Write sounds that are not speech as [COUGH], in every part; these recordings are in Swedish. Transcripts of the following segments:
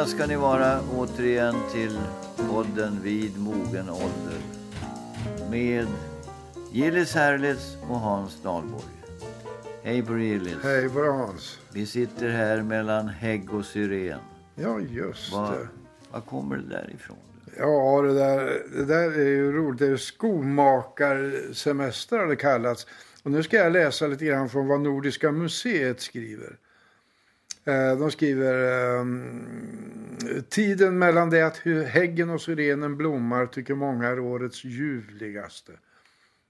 Välkomna ska ni vara återigen till podden Vid mogen ålder med Gillis Herlitz och Hans Dahlborg. Hej på Gillis. Hej på Hans. Vi sitter här mellan hägg och syren. Ja, just Var, det. var kommer det där ifrån? Ja, det där, det där är ju roligt. Det är skomakarsemester har det kallats. Och nu ska jag läsa lite grann från vad Nordiska museet skriver. Eh, De skriver ehm, tiden mellan det att häggen och syrenen blommar tycker många är årets ljuvligaste.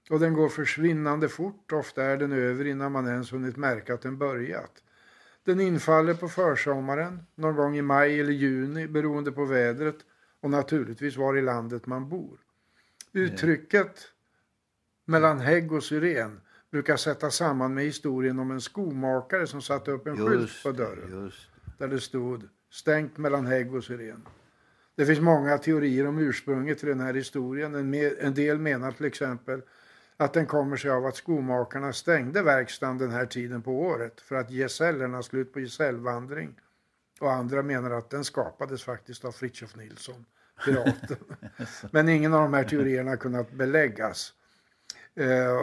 Och den går försvinnande fort. Ofta är den över innan man ens hunnit märka att den börjat. Den infaller på försommaren, någon gång i maj eller juni beroende på vädret och naturligtvis var i landet man bor. Uttrycket mellan hägg och syren brukar sätta samman med historien om en skomakare som satte upp en skylt Just på det, dörren just där det stod stängt mellan hägg och syren. Det finns många teorier om ursprunget till den här historien. En, me- en del menar till exempel att den kommer sig av att skomakarna stängde verkstaden den här tiden på året för att gesällerna slut på gesällvandring. Och andra menar att den skapades faktiskt av Fritiof Nilsson, piraten. [LAUGHS] Men ingen av de här teorierna har kunnat beläggas. Eh,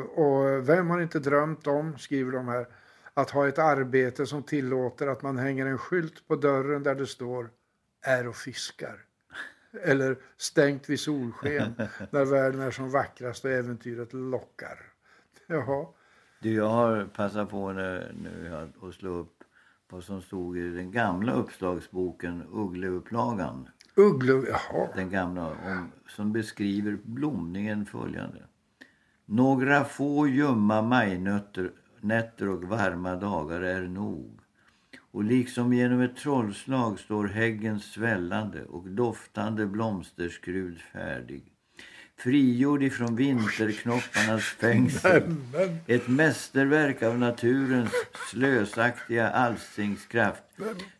och, vem har inte drömt om, skriver de här, att ha ett arbete som tillåter att man hänger en skylt på dörren där det står är och fiskar. Eller stängt vid solsken [LAUGHS] när världen är som vackrast och äventyret lockar. Jaha. Du, jag har passat på nu, nu att slå upp vad som stod i den gamla uppslagsboken Uggleupplagan. Ugglor, jaha. Den gamla, om, som beskriver blomningen följande. Några få ljumma majnötter och varma dagar är nog. Och liksom genom ett trollslag står häggen svällande och doftande blomsterskrud färdig. Frigjord ifrån vinterknopparnas fängsel. Ett mästerverk av naturens slösaktiga alstringskraft.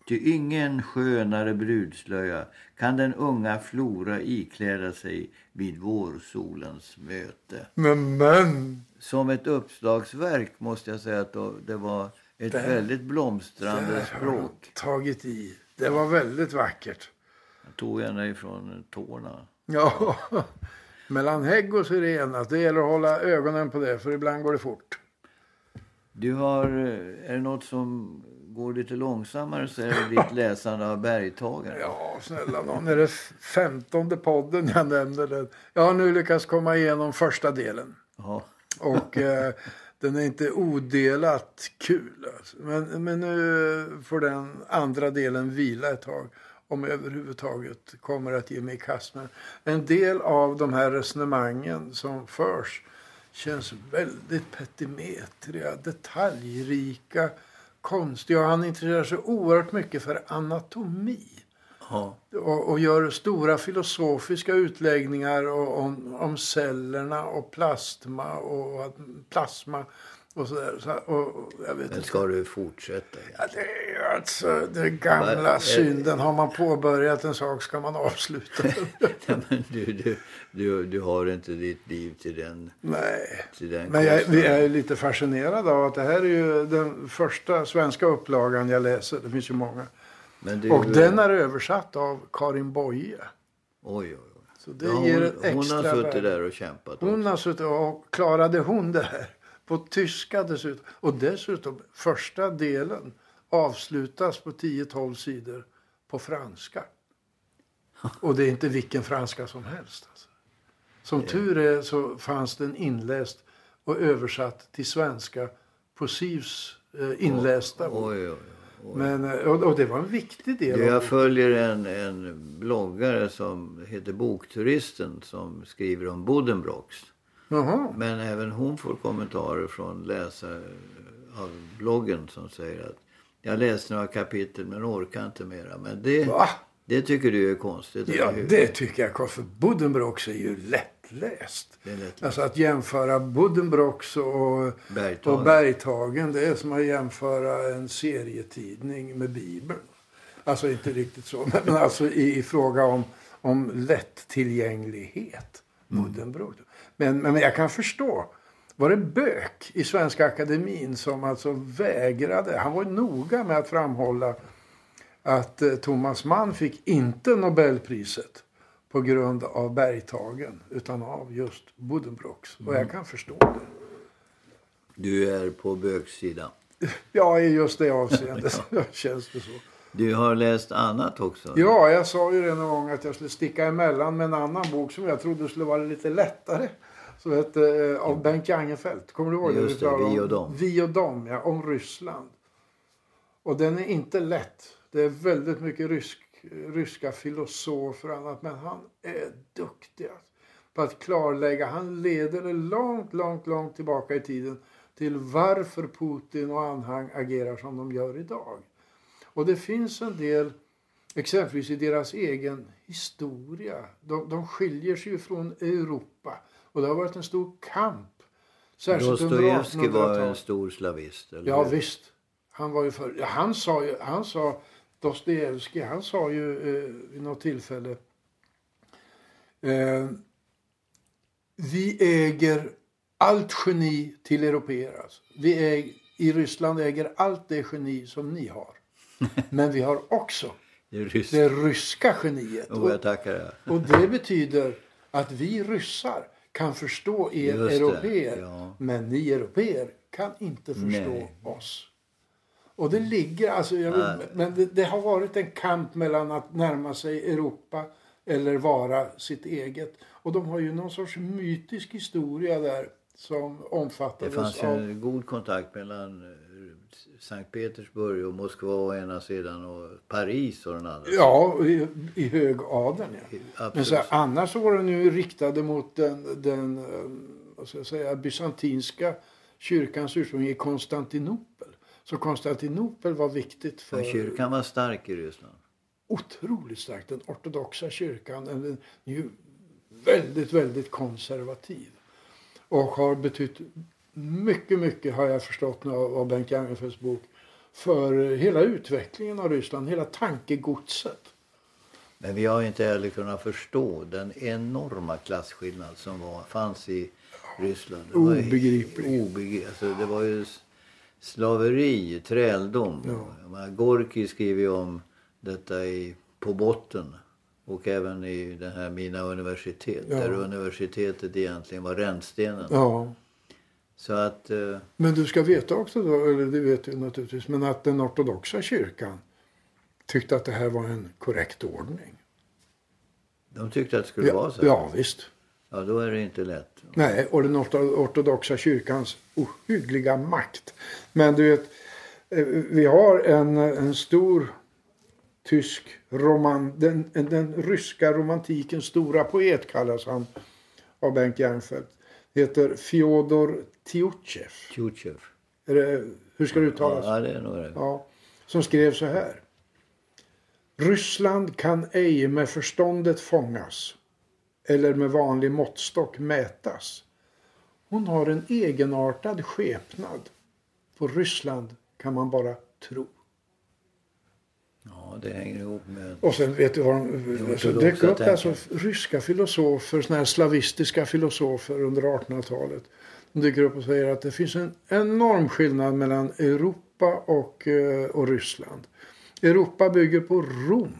Ty ingen skönare brudslöja kan den unga Flora ikläda sig vid vårsolens möte. men, men. Som ett uppslagsverk måste jag säga att det var ett Där- väldigt blomstrande Där språk. tagit i. Det var väldigt vackert. Jag tog gärna ifrån tårna. Ja, mellan hägg och syren. Alltså, det gäller att hålla ögonen på det för ibland går det fort. Du har, eh, är det något som går lite långsammare så är det ditt [LAUGHS] läsande av Bergtagare. Ja, snälla någon. Är det femtonde podden jag nämnde den? Jag har nu lyckats komma igenom första delen. Ja. Och eh, den är inte odelat kul. Alltså. Men, men nu får den andra delen vila ett tag. Om jag överhuvudtaget kommer att ge mig i kast med En del av de här resonemangen som förs känns väldigt petimetriga, detaljrika, konstiga. Han intresserar sig oerhört mycket för anatomi ja. och, och gör stora filosofiska utläggningar om, om cellerna och plasma och att- plasma och sådär. Så, och, och jag vet Men inte. ska du fortsätta? Ja, det är alltså den gamla Va- synden. Har man påbörjat en sak ska man avsluta den. [LAUGHS] Ja, men du, du, du, du har inte ditt liv till den, Nej. till den Men jag, vi är lite fascinerade av att det här är ju den första svenska upplagan jag läser. Det finns ju många. Du, Och den är översatt av Karin Boye. Oj, oj, oj. Så det Ja, ger hon, ett extra hon har suttit där och kämpat. Hon också. har suttit och klarade hon det här på tyska dessutom. Och dessutom första delen avslutas på 10-12 sidor på franska. Och det är inte vilken franska som helst. Alltså. Som tur är så fanns den inläst och översatt till svenska på SIVs eh, inlästa. Oj, oj, oj. Men, eh, och, det var en viktig del. Jag följer en, en bloggare som heter Bokturisten som skriver om Buddenbrooks. Jaha. Men även hon får kommentarer från läsare av bloggen som säger att jag läste några kapitel men orkar inte mera. Men det, Va? det tycker du är konstigt, Ja, det tycker jag. För Buddenbrooks är ju lättläst. Det är lättläst. Alltså att jämföra Buddenbrooks och, Bergtagen. och Bergtagen, det är som att jämföra en serietidning med Bibeln. Alltså inte riktigt så, [LAUGHS] men alltså i, i fråga om, om lättillgänglighet. Buddenbrooks. Men, men jag kan förstå. Var det Bök i Svenska Akademin som alltså vägrade? Han var noga med att framhålla att eh, Thomas Mann fick inte Nobelpriset på grund av bergtagen utan av just Buddenbrooks. Och jag kan förstå det. Du är på bögsidan. [LAUGHS] Ja, i just det avseendet [LAUGHS] [LAUGHS] känns det så. Du har läst annat också? Ja, jag sa ju redan en gång att jag skulle sticka emellan med en annan bok som jag trodde skulle vara lite lättare. Som hette eh, av Bengt Jangenfelt. Kommer du ihåg det? Just det, Vi och dem. Vi och dem, ja. Om Ryssland. Och den är inte lätt. Det är väldigt mycket rysk, ryska filosofer och annat. Men han är duktig på att klarlägga. Han leder det långt, långt, långt tillbaka i tiden till varför Putin och anhang agerar som de gör idag. Och det finns en del, exempelvis i deras egen historia. De, de skiljer sig ju från Europa. Och det har varit en stor kamp. Särskilt Dostojevskij var 1800-talet. en stor slavist. Eller Ja visst. Han var ju för, ja, han sa ju, han sa, Dostojevskij, han sa ju eh, vid något tillfälle. Eh, vi äger allt geni till europeer. Alltså. Vi äg, I Ryssland äger allt det geni som ni har. [LAUGHS] Men vi har också Det rysk. det ryska geniet. Oh, jag tackar. ja. Och det betyder att vi ryssar kan förstå er det, europeer. ja. Men ni europeer kan inte förstå Nej. oss. Och det ligger, alltså, jag men det, det har varit en kamp mellan att närma sig Europa eller vara sitt eget. Och de har ju någon sorts mytisk historia där som Det omfattades fanns ju av... en god kontakt mellan eh, Sankt Petersburg och Moskva å ena sidan och Paris å den andra. Ja, i, i högadeln ja. Men så annars så var den ju riktade mot den, den eh, vad ska jag säga, bysantinska kyrkans ursprung i Konstantinopel. Så Konstantinopel var viktigt för Men kyrkan var stark i Ryssland. otroligt starkt. Den ortodoxa kyrkan den är ju väldigt, väldigt konservativ. Och har betytt mycket, mycket har jag förstått av, av Bengt Jangenfelts bok för hela utvecklingen av Ryssland, hela tankegodset. Men vi har inte heller kunnat förstå den enorma klasskillnad som var, fanns i Ryssland. Det Obegriplig. Obegri- alltså, det var ju slaveri, träldom. Ja. Gorki skriver ju om detta i På botten. Och även i den här Mina universitet. Ja. Där universitetet egentligen var rännstenen. Ja. Så att... Eh, Men du ska veta också då, eller det vet du naturligtvis, men att den ortodoxa kyrkan tyckte att det här var en korrekt ordning. de tyckte att det skulle vara Ja, så. ja visst. ja, då är det inte lätt. Nej, och den orto- ortodoxa kyrkans ohyggliga makt. Men du vet, eh, vi har en, en stor tysk roman, den, den ryska romantikens stora poet kallas han av Bengt Jernfeldt. Heter Fjodor Är det, hur ska det uttalas? Ja, det är nog det. Ja, som skrev så här. Ryssland kan ej med förståndet fångas eller med vanlig måttstock mätas. Hon har en egenartad skepnad. På Ryssland kan man bara tro. Ja, det hänger ihop med... Och sen vet du vad de, så ortodoxa dök upp alltså ryska filosofer, såna här slavistiska filosofer under 1800-talet. Dyker upp och säger att det finns en enorm skillnad mellan Europa och, eh, och Ryssland. Europa bygger på Rom,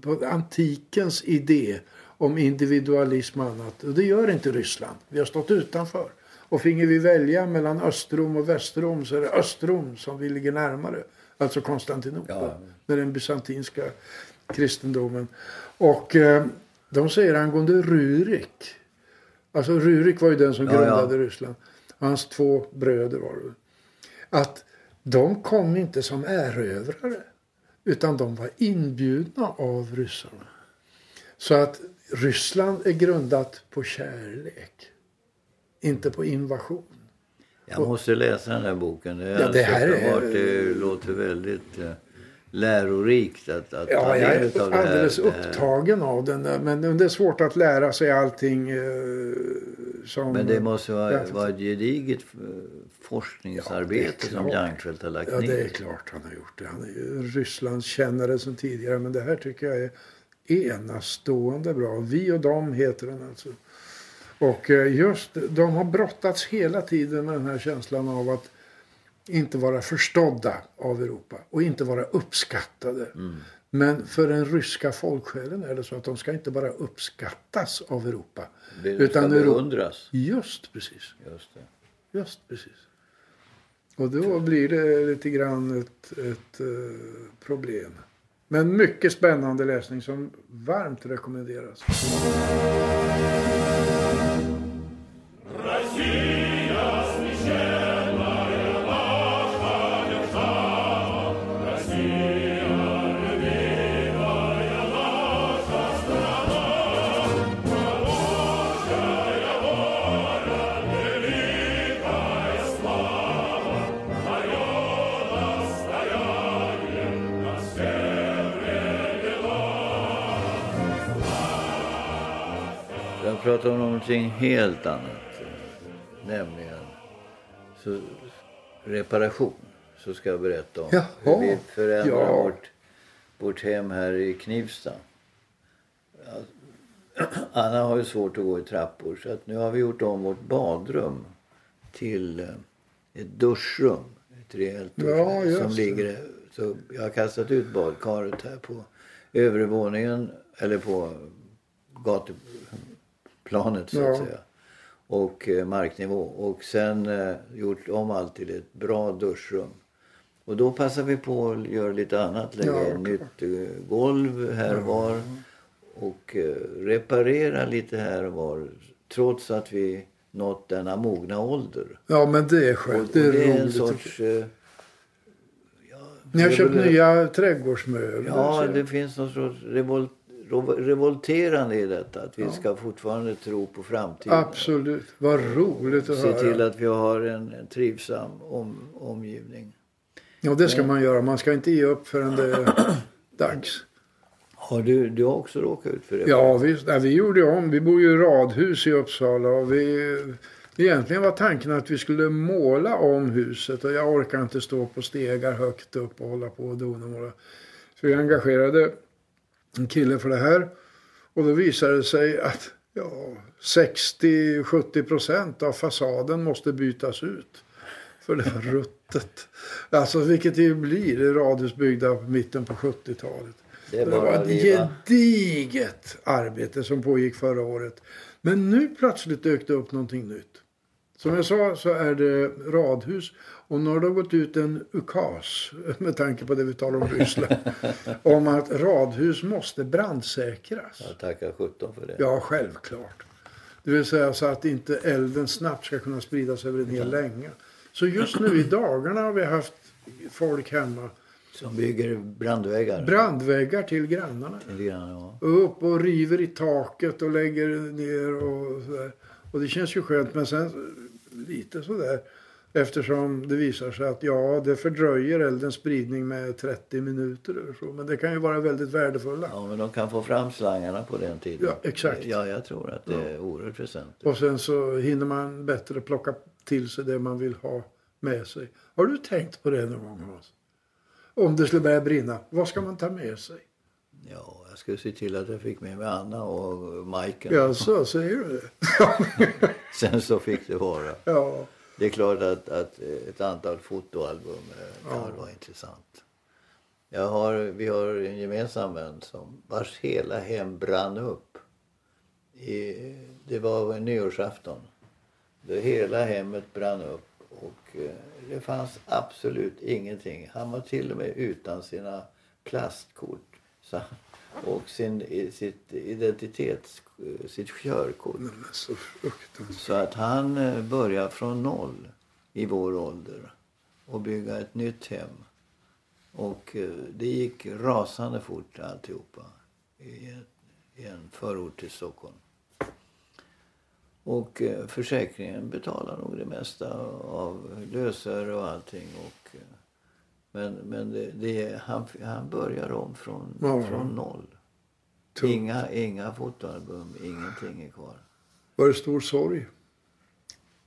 på antikens idé om individualism och annat. Och det gör inte Ryssland. Vi har stått utanför. Och finge vi välja mellan Östrom och Västrom så är det Östrom som vi ligger närmare. Alltså Konstantinopel. Ja. Med den bysantinska kristendomen. Och eh, de säger angående Rurik. Alltså Rurik var ju den som Ja, ja. grundade Ryssland. Hans två bröder var det. Att de kom inte som erövrare. Utan de var inbjudna av ryssarna. Så att Ryssland är grundat på kärlek. Inte på invasion. Jag måste läsa den här boken. Det, är Ja, det här är- det låter väldigt eh, lärorikt att, att Ja, ta jag del är av det här. alldeles det här. upptagen av den där. Men det är svårt att lära sig allting eh, som... Men det måste vara, Jag vara ett gediget eh, forskningsarbete Ja, är som klart. Janfeldt har lagt Ja, ner. det är klart han har gjort det. Han är ju Rysslandskännare som tidigare. Men det här tycker jag är enastående bra. Vi och dem heter den alltså. Och eh, just de har brottats hela tiden med den här känslan av att inte vara förstådda av Europa och inte vara uppskattade. Men för den ryska folksjälen är det så att de ska inte bara uppskattas av Europa. Det Utan ska Europa- beundras. Just precis. Just det. Just precis. Och då blir det lite grann ett, ett eh, problem. Men mycket spännande läsning som varmt rekommenderas. Pratar om någonting helt annat. Nämligen så, reparation. Så ska jag berätta om Jaha, hur vi förändrar ja. vårt, vårt hem här i Knivsta. Ja, [CLEARS THROAT] Anna har ju svårt att gå i trappor så att nu har vi gjort om vårt badrum till eh, ett duschrum. Ett rejält Ja, duschrum just som ligger så jag har kastat ut badkaret här på övervåningen eller på gatuplanet så att Ja. säga. Och eh, marknivå. Och sen eh, gjort om allt till ett bra duschrum. Och då passar vi på att göra lite annat. Lägga Ja, nytt eh, golv här och var. Och eh, reparera lite här och var. Trots att vi nått denna mogna ålder. Ja men det är skönt. Det är det är en sorts... Eh, Ni har köpt nya trädgårdsmöbler. Ja, det finns något sorts revol, revol- revolterande i detta. Att vi ska fortfarande tro på framtiden. Absolut. Vad roligt att Se höra. till att vi har en, en trivsam om, omgivning. Ja, det ska man göra. Man ska inte ge upp förrän det är [COUGHS] dags. Har du, du har också råkat ut för det? Ja, visst. Nej, vi gjorde om. Vi bor ju i radhus i Uppsala och vi... Egentligen var tanken att vi skulle måla om huset och jag orkar inte stå på stegar högt upp och hålla på och donamåla. Så vi engagerade en kille för det här och då visade det sig att ja, 60-70 procent av fasaden måste bytas ut. För det var ruttet. Alltså vilket det ju blir i radhus byggda på mitten på 70-talet. Det Det var ett liva. gediget arbete som pågick förra året. Men nu plötsligt dök det upp någonting nytt. Som jag sa så är det radhus och nu har det gått ut en ukas med tanke på det vi talar om Ryssland. [LAUGHS] om att radhus måste brandsäkras. Jag tackar sjutton för det. Ja, självklart. Det vill säga så att inte elden snabbt ska kunna spridas över en hel länga. Så just nu i dagarna har vi haft folk hemma. Som bygger brandväggar. Brandväggar till grannarna. Lite grann, ja. Upp och river i taket och lägger ner och sådär. Och det känns ju skönt men sen lite sådär. Eftersom det visar sig att ja, det fördröjer eldens spridning med 30 minuter eller så. Men det kan ju vara väldigt värdefulla. ja, men de kan få fram slangarna på den tiden. Ja, exakt. Ja, jag tror att det är oerhört väsentligt. Och sen så hinner man bättre plocka till sig det man vill ha med sig. Har du tänkt på det någon gång Hans? Om det skulle börja brinna, vad ska man ta med sig? Ja, jag skulle se till att jag fick med mig Anna och Majken. Ja, så säger du det? [LAUGHS] Sen så fick det vara. ja. Det är klart att, att ett antal fotoalbum eh, kan Ja. vara intressant. Jag har, vi har en gemensam vän som, vars hela hem brann upp. I, det var nyårsafton. Det hela hemmet brann upp och eh, det fanns absolut ingenting. Han var till och med utan sina plastkort så, och sin, sitt identitets, sitt körkort. Men så. Så att han eh, börjar från noll i vår ålder och bygga ett nytt hem. Och eh, det gick rasande fort alltihopa i, en förort till Stockholm. Och eh, försäkringen betalar nog det mesta av lösöre och allting. Och, eh, men men det, det, han, han börjar om från, Ja. från noll. Tungt. Inga, inga fotoalbum, ingenting är kvar. Var det stor sorg?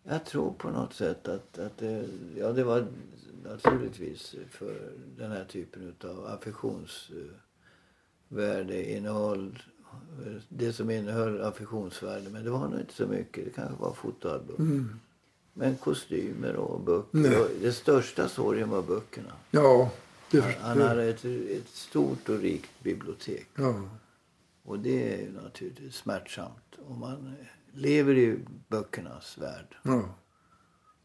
Jag tror på något sätt att, att det, ja, det var naturligtvis för den här typen av affektionsvärdeinnehåll. Det som innehöll affektionsvärde. Men det var nog inte så mycket. Det kanske var fotoalbum. Mm. Men kostymer och böcker. Nej. Det största sorgen var böckerna. Ja, det Han, han hade ett, ett stort och rikt bibliotek. Ja, Och det är ju naturligtvis smärtsamt. Om man lever i böckernas värld. ja.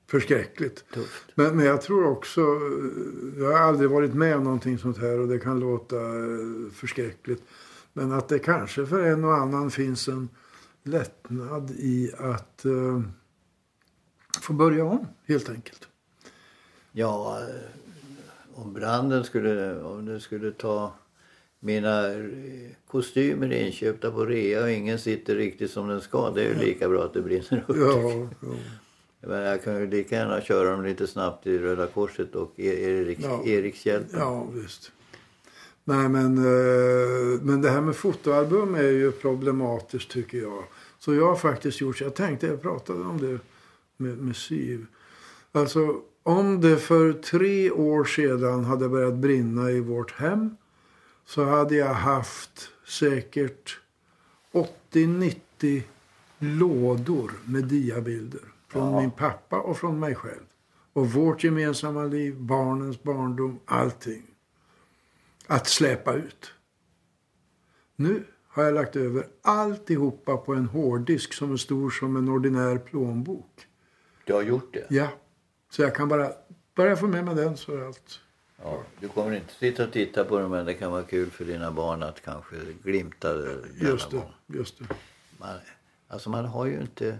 Förskräckligt. Tufft. Men, men jag tror också, eh, jag har aldrig varit med om någonting sånt här och det kan låta eh, förskräckligt. Men att det kanske för en och annan finns en lättnad i att eh, få börja om helt enkelt. Ja, eh, om branden skulle, om det skulle ta mina eh, kostymer inköpta på rea och ingen sitter riktigt som den ska. Det är ju lika bra att det brinner upp. Ja, ja. Men jag kan ju lika gärna köra dem lite snabbt i Röda Korset och E- Erik, Ja. Erikshjälpen. Ja, visst. Nej, men, eh, men det här med fotoalbum är ju problematiskt tycker jag. Så jag har faktiskt gjort. Jag tänkte, jag pratade om det med, med Siv. Alltså, om det för tre år sedan hade börjat brinna i vårt hem så hade jag haft säkert 80-90 lådor med diabilder. Från Ja. min pappa och från mig själv. Och vårt gemensamma liv, barnens barndom, allting. Att släpa ut. Nu har jag lagt över alltihopa på en hårddisk som är stor som en ordinär plånbok. Du har gjort det? Ja, så jag kan bara, bara jag får med mig den så är allt. Ja, du kommer inte sitta och titta på dem men det kan vara kul för dina barn att kanske glimta det Just det, just det. Man, alltså man har ju inte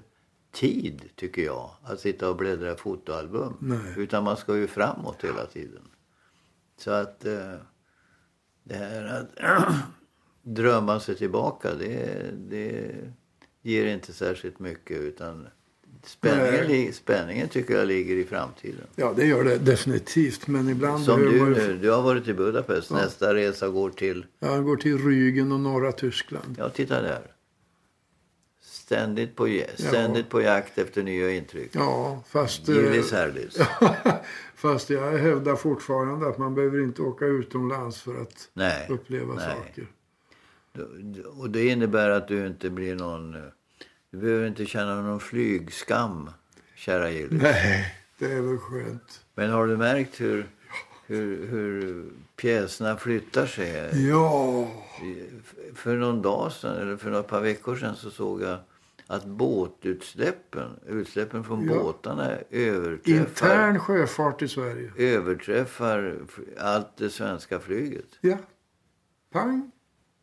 tid, tycker jag, att sitta och bläddra i fotoalbum. Nej. Utan man ska ju framåt hela tiden. Så att eh, det här att [CLEARS THROAT] drömma sig tillbaka, det, det ger inte särskilt mycket. Utan spänningen, li- spänningen tycker jag ligger i framtiden. Ja, det gör det definitivt. Men ibland Som du ju- nu, du har varit i Budapest. Nästa resa går till, Jag går till Rügen och norra Tyskland. ja titta där. Ständigt på, ständigt på jakt efter nya intryck. Ja, fast, eh, Gillis Herlis. [LAUGHS] fast jag hävdar fortfarande att man behöver inte åka utomlands för att Nej. uppleva nej. saker. Och det innebär att du inte blir någon... Du behöver inte känna någon flygskam, kära Gillis. Nej, det är väl skönt. Men har du märkt hur, hur, hur pjäserna flyttar sig? Ja, För någon dag sedan, eller för några par veckor sedan så såg jag att båtutsläppen, utsläppen från Ja. båtarna överträffar, intern sjöfart i Sverige. överträffar allt det svenska flyget. Ja, pang.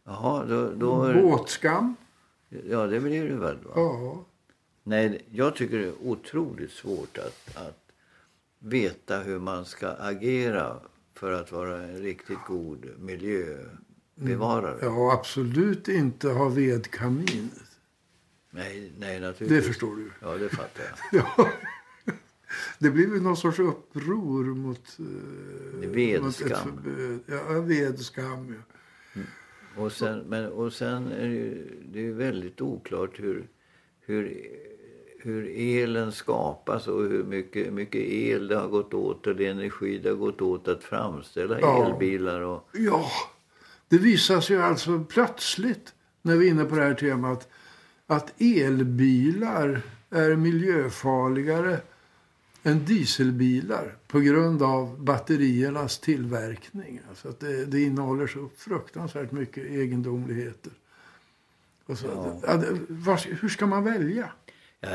Jaha, då... då Båtskam. Ja, det blir det väl va? Ja, Nej, jag tycker det är otroligt svårt att, att veta hur man ska agera för att vara en riktigt god miljöbevarare. ja absolut inte ha vedkamin. Nej, nej, Det naturligtvis. förstår du. Ja, det fattar jag. [LAUGHS] Ja. Det blir väl någon sorts uppror mot... eh, Vedskam. mot ett. Ja, vedskam. Ja. Och sen, men, och sen är det ju det är väldigt oklart hur, hur, hur elen skapas och hur mycket, mycket el det har gått åt och det energi det har gått åt att framställa Ja. elbilar. Och, Ja, det visar sig alltså plötsligt när vi är inne på det här temat att elbilar är miljöfarligare än dieselbilar på grund av batteriernas tillverkning. Alltså att det, det innehåller så fruktansvärt mycket egendomligheter. Och så, Ja. det, vad, hur ska man välja? Ja,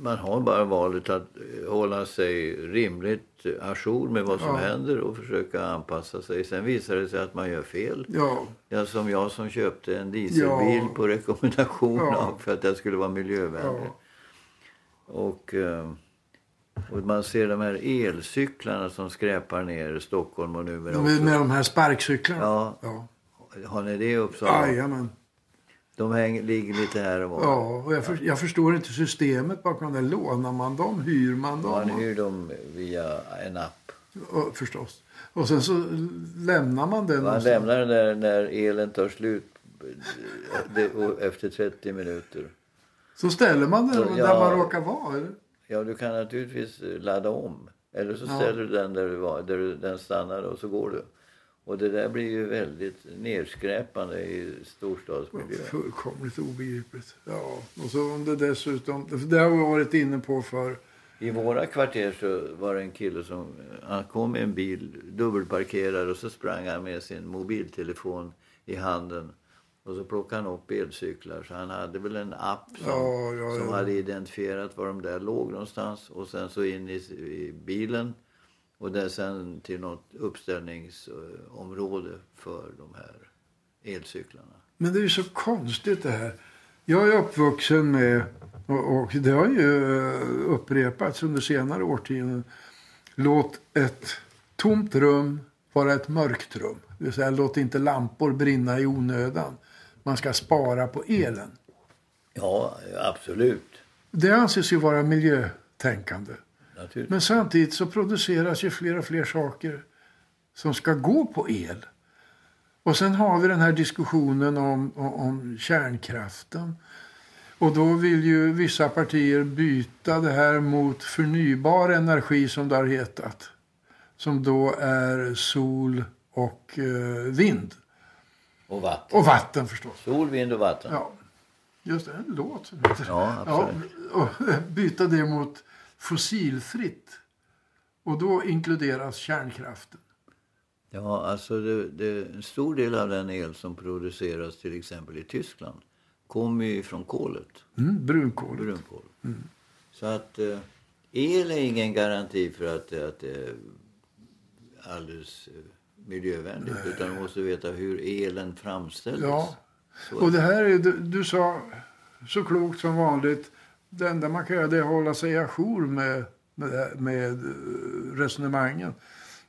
man har bara valet att eh, hålla sig rimligt ajour med vad som Ja. händer och försöka anpassa sig. Sen visar det sig att man gör fel. Ja, Ja, som jag som köpte en dieselbil Ja. på rekommendation av för att jag skulle vara miljövänlig. Och, eh, och man ser de här elcyklarna som skräpar ner Stockholm och numera också. med de här sparkcyklarna. Ja. ja. Har ni det i Uppsala? Jajamän. De hänger, ligger lite här och var. Ja, och jag, för, jag förstår inte systemet bakom det. Lånar man dem? Hyr man dem? Man hyr dem via en app. Och, förstås. Och sen så lämnar man den. Man någonstans. lämnar den där när elen tar slut eh, det, efter 30 minuter. Så ställer man den Ja. där man råkar vara. Eller? Ja, du kan naturligtvis eh, ladda om. Eller så Ja. ställer du den där, du var, där du, den stannar och så går du. Och det där blir ju väldigt nedskräpande i storstadsmiljö. Fullkomligt obegripligt. Ja, och så om det dessutom, det har vi varit inne på för I våra kvarter så var det en kille som han kom med en bil dubbelparkerad och så sprang han med sin mobiltelefon i handen. Och så plockade han upp elcyklar. Så han hade väl en app som, Ja, ja, som hade identifierat var de där låg någonstans. Och sen så in i, i bilen. Och där sen till något uppställningsområde för de här elcyklarna. Men det är ju så konstigt det här. Jag är uppvuxen med, och, och det har ju eh, upprepats under senare årtionden, låt ett tomt rum vara ett mörkt rum. Det vill säga låt inte lampor brinna i onödan. Man ska spara på elen. Ja, absolut. Det anses ju vara miljötänkande. Men samtidigt så produceras ju fler och fler saker som ska gå på el. Och sen har vi den här diskussionen om, om, om kärnkraften. Och då vill ju vissa partier byta det här mot förnybar energi som det har hetat. Som då är sol och eh, vind. Och vatten. Och vatten förstås. Sol, vind och vatten. Ja, just det. En låt som heter Ja, absolut. Ja, och byta det mot fossilfritt. Och då inkluderas kärnkraften. Ja, alltså det, det, en stor del av den el som produceras till exempel i Tyskland kommer ju från kolet, Mm, brunkol. brunkol. Så att eh, el är ingen garanti för att, att det är alldeles miljövänligt. Utan man måste veta hur elen framställs. Ja. Så- Och det här är, du, du sa så klokt som vanligt. Det enda man kan göra det är att hålla sig ajour med, med, med eh, resonemangen.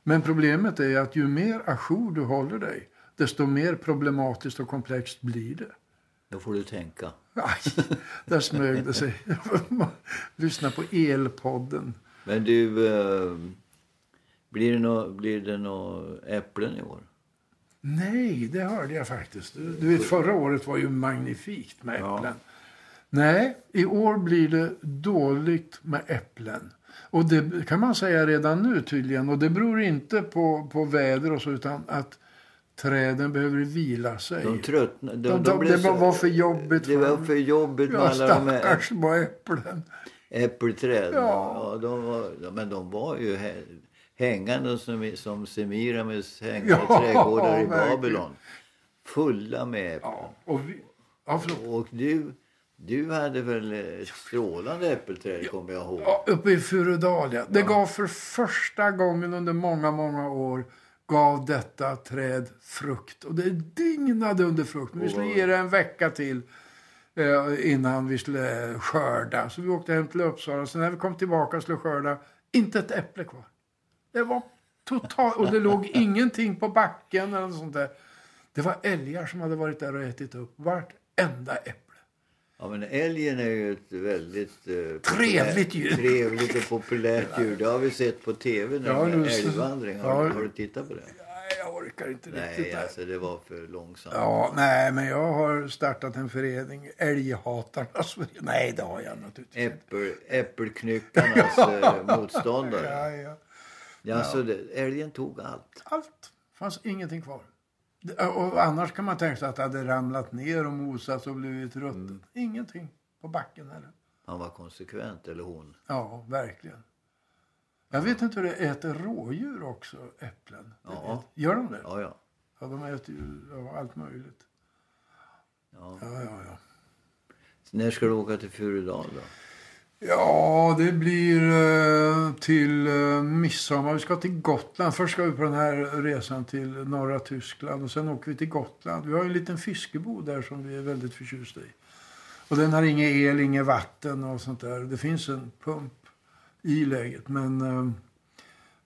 Men problemet är att ju mer ajour du håller dig, desto mer problematiskt och komplext blir det. Då får du tänka. Aj, där smög det sig. [LAUGHS] Lyssna på Elpodden. Men du, eh, blir det nå blir det nå äpplen i år? Nej, det hörde jag faktiskt. Du, du vet, förra året var ju magnifikt med Ja. äpplen. Nej, i år blir det dåligt med äpplen. Och det kan man säga redan nu tydligen. Och det beror inte på, på väder och så, utan att träden behöver vila sig. De tröttnade. De, De- de det så- var för jobbigt Det var för- jobbigt med ja, alla de här stackars små äpplen. äppelträd. Ja. Ja, de var, ja, men de var ju hängande som, som Semiramis hängande Ja, trädgårdar i verkligen. Babylon. Fulla med äpplen. Ja, och vi, ja. Och du, du hade väl eh, strålande äppelträd kommer jag ihåg. Ja, uppe i Furudalia. Det gav för första gången under många, många år gav detta träd frukt. Och det dignade under frukt. Men vi skulle ge det en vecka till eh, innan vi skulle skörda. Så vi åkte hem till Uppsala. Så när vi kom tillbaka och skulle skörda, inte ett äpple kvar. Det var totalt... Och det låg ingenting på backen eller något sånt där. Det var älgar som hade varit där och ätit upp vartenda äpple. Ja, men älgen är ju ett väldigt eh, Trevligt djur. Trevligt och populärt djur. Det har vi sett på tv nu Ja, med älgvandring. Har, ja. har du tittat på det? Nej, jag orkar inte riktigt. Nej, alltså det var för långsamt. Ja, nej, men jag har startat en förening, Älghatarnas förening. Nej, det har jag naturligtvis. Äppel, äppelknyckarnas [LAUGHS] eh, motståndare. Ja, ja. Ja, så det, älgen tog allt. Allt. fanns ingenting kvar. Och annars kan man tänka sig att det hade ramlat ner och mosats och blivit ruttet. Mm. Ingenting på backen heller. Han var konsekvent, eller hon. Ja, verkligen. Jag vet inte hur det äter rådjur också, äpplen. Ja. Gör de det? Ja, ja. Ja, de äter ju ja, allt möjligt. ja. Ja, ja, ja. När ska du åka till Furudal då? Ja, det blir eh, till eh, midsommar. Vi ska till Gotland. Först ska vi på den här resan till norra Tyskland och sen åker vi till Gotland. Vi har en liten fiskebod där som vi är väldigt förtjusta i. Och den har ingen el, inget vatten och sånt där. Det finns en pump i läget men eh,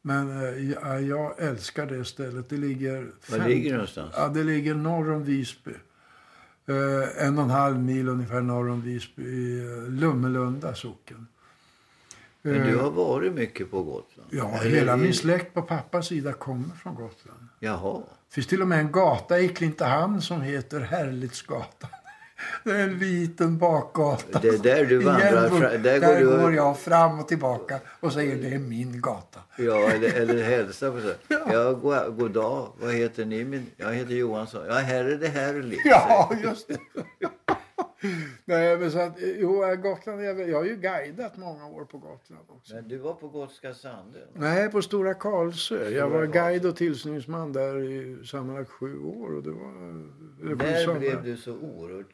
men ja, jag älskar det stället. Det ligger... Var fem- ligger det någonstans? Ja, det ligger norr om Visby. Eh, en och en halv mil ungefär norr om Visby i eh, Lummelunda socken. Men du Eh, har varit mycket på Gotland? Ja, Eller hela min släkt på pappas sida kommer från Gotland. Jaha. Det finns till och med en gata i Klintehamn som heter Härlighetsgatan. Det är en liten bakgata. Det är där du vandrar Hjällbo. fra- där Där, går du- går jag fram och tillbaka och säger det är min gata. Ja, eller, eller hälsa på så. Ja, god, god dag. Vad heter ni? Min, jag heter Johansson. Ja, här är det härligt. Ja, just det. [LAUGHS] Nej, men så att, jo, Gotland, jag, jag har ju guidat många år på Gotland också. Men du var på Gotska Sandön? Nej, på Stora Karlsö. Jag var guide och tillsyningsman där i sammanlagt sju år. Och det var, När blev du så oerhört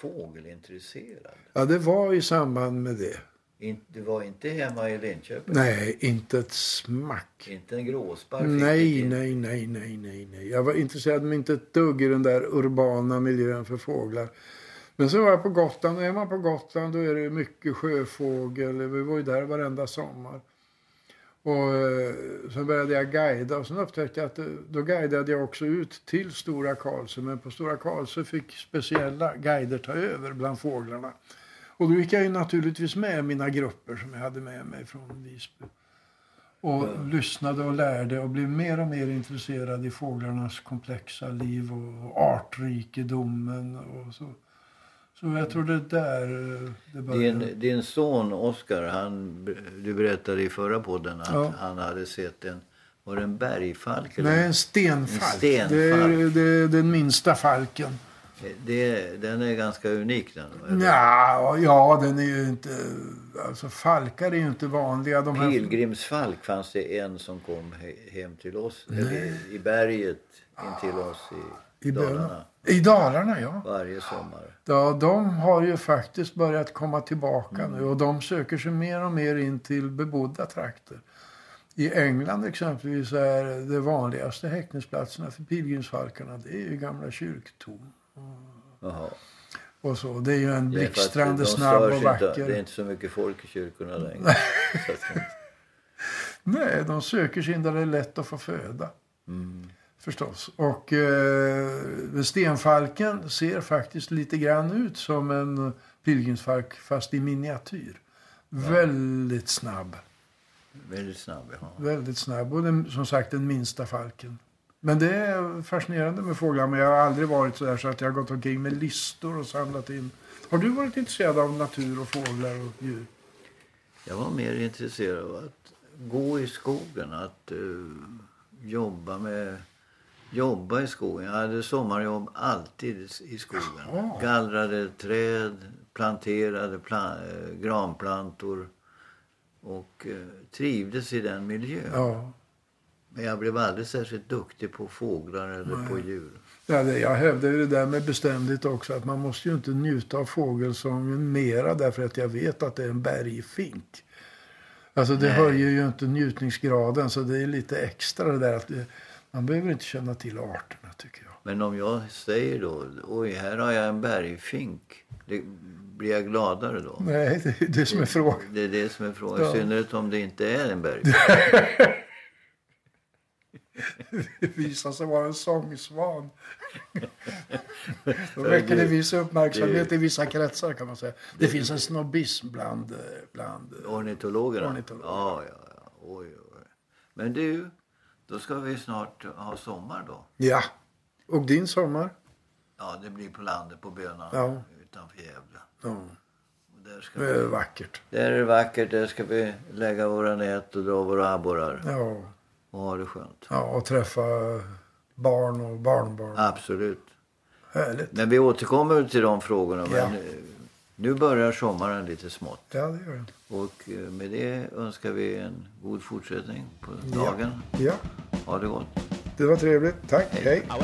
fågelintresserad? Ja, det var i samband med det. In, du var inte hemma i Linköping? Nej, inte ett smack. Inte en gråsparv? Nej, nej, nej, nej, nej, nej. Jag var intresserad men inte ett dugg i den där urbana miljön för fåglar. Men så var jag på Gotland och är man på Gotland då är det mycket sjöfågel. Vi var ju där varenda sommar. Och eh, så började jag guida och sen upptäckte jag att eh, då guidade jag också ut till Stora Karlsö. Men på Stora Karlsö fick speciella guider ta över bland fåglarna. Och då gick jag ju naturligtvis med mina grupper som jag hade med mig från Visby. Och lyssnade och lärde och blev mer och mer intresserad i fåglarnas komplexa liv och artrikedomen och så. Så jag tror det är där eh, det började. Din, din son Oskar, han, du berättade i förra podden att Ja. han hade sett en, var det en bergfalk? eller? Nej, en stenfalk. En stenfalk. Det, är, det är den minsta falken. Det, den är ganska unik den. Ja, ja, den är ju inte... Alltså falkar är ju inte vanliga. De här, Pilgrimsfalk fanns det en som kom he, hem till oss, eller i berget in till oss i, I Dalarna. I Dalarna, ja. varje sommar. ja. De har ju faktiskt börjat komma tillbaka Mm. nu och de söker sig mer och mer in till bebodda trakter. I England exempelvis är det vanligaste häckningsplatserna för pilgrimsfalkarna det är ju gamla kyrktorn. Jaha. Och så. Det är ju en blixtrande de snabb och inte- vacker. Det är inte så mycket folk i kyrkorna längre. De- [LAUGHS] Nej, de söker sig in där det är lätt att få föda. mm. Förstås. Och eh, stenfalken ser faktiskt lite grann ut som en pilgrimsfalk fast i miniatyr. Väldigt snabb. Väldigt snabb, ja. Väldigt snabb. Och den, som sagt den minsta falken. Men det är fascinerande med fåglar. Men jag har aldrig varit så där så att jag har gått omkring med listor och samlat in. Har du varit intresserad av natur och fåglar och djur? Jag var mer intresserad av att gå i skogen, att eh, jobba med jobba i skogen. Jag hade sommarjobb alltid i skogen. Jaha. Gallrade träd, planterade pla- eh, granplantor och eh, trivdes i den miljön. Ja. Men jag blev aldrig särskilt duktig på fåglar eller på djur. Ja, det, jag hävdar det där med bestämdhet också. Att man måste ju inte njuta av fågelsången mera därför att jag vet att det är en bergfink. Alltså det Nej. höjer ju inte njutningsgraden så det är lite extra det där att det, man behöver inte känna till arterna tycker jag. Men om jag säger då, oj här har jag en bergfink. Det, blir jag gladare då? Nej, det är det som är frågan. Det är det som är frågan. Ja. I synnerhet om det inte är en bergfink. [LAUGHS] Det visar sig vara en sångsvan. [LAUGHS] Då väcker det viss uppmärksamhet i vissa kretsar kan man säga. Det finns en snobbism bland, bland Ornitologerna? Ornitologer. Ja, ja, ja. Oj, oj. Men du, då ska vi snart ha sommar då. Ja. Och din sommar? Ja, det blir på landet på Bönan Ja. utanför Gävle. Ja, Och där, ska det är vi, vackert. där är det vackert. Där ska vi lägga våra nät och dra våra abborrar Ja, och ha det skönt. ja, och träffa barn och barnbarn. Absolut. Härligt. Men vi återkommer till de frågorna. Ja. Men eh, nu börjar sommaren lite smått. Ja, det gör det. Och eh, med det önskar vi en god fortsättning på dagen. Ja, Ha det gott. det var trevligt. Tack. Hej. Oh,